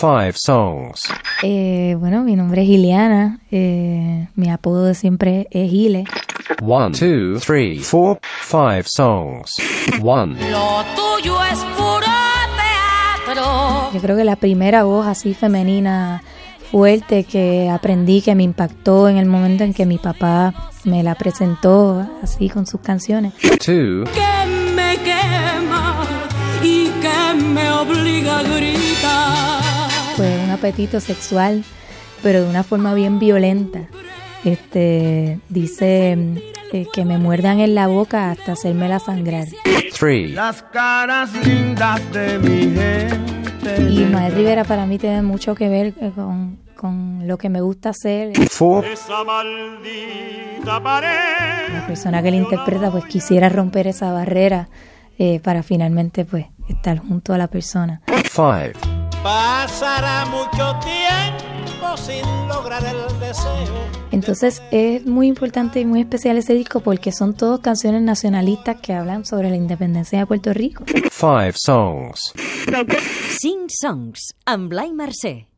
five songs. Eh, bueno, mi nombre es Giliana. Eh, mi apodo de siempre es Gile. One, two, three, four, five songs. One. Lo tuyo es puro teatro. Yo creo que la primera voz así femenina fuerte que aprendí, que me impactó en el momento en que mi papá me la presentó así con sus canciones. Two. Que me quema y que me un apetito sexual, pero de una forma bien violenta. Este dice eh, que me muerdan en la boca hasta hacérmela sangrar. Three. Las caras lindas de mi gente. Y Ismael Rivera para mí tiene mucho que ver eh, con, con lo que me gusta hacer. Four. Esa maldita pared. La persona que le interpreta pues quisiera romper esa barrera eh, para finalmente pues estar junto a la persona. Five. Pasará mucho tiempo sin lograr el deseo. Entonces es muy importante y muy especial ese disco porque son todas canciones nacionalistas que hablan sobre la independencia de Puerto Rico. Five songs. Cinc songs amb Blai Mercè.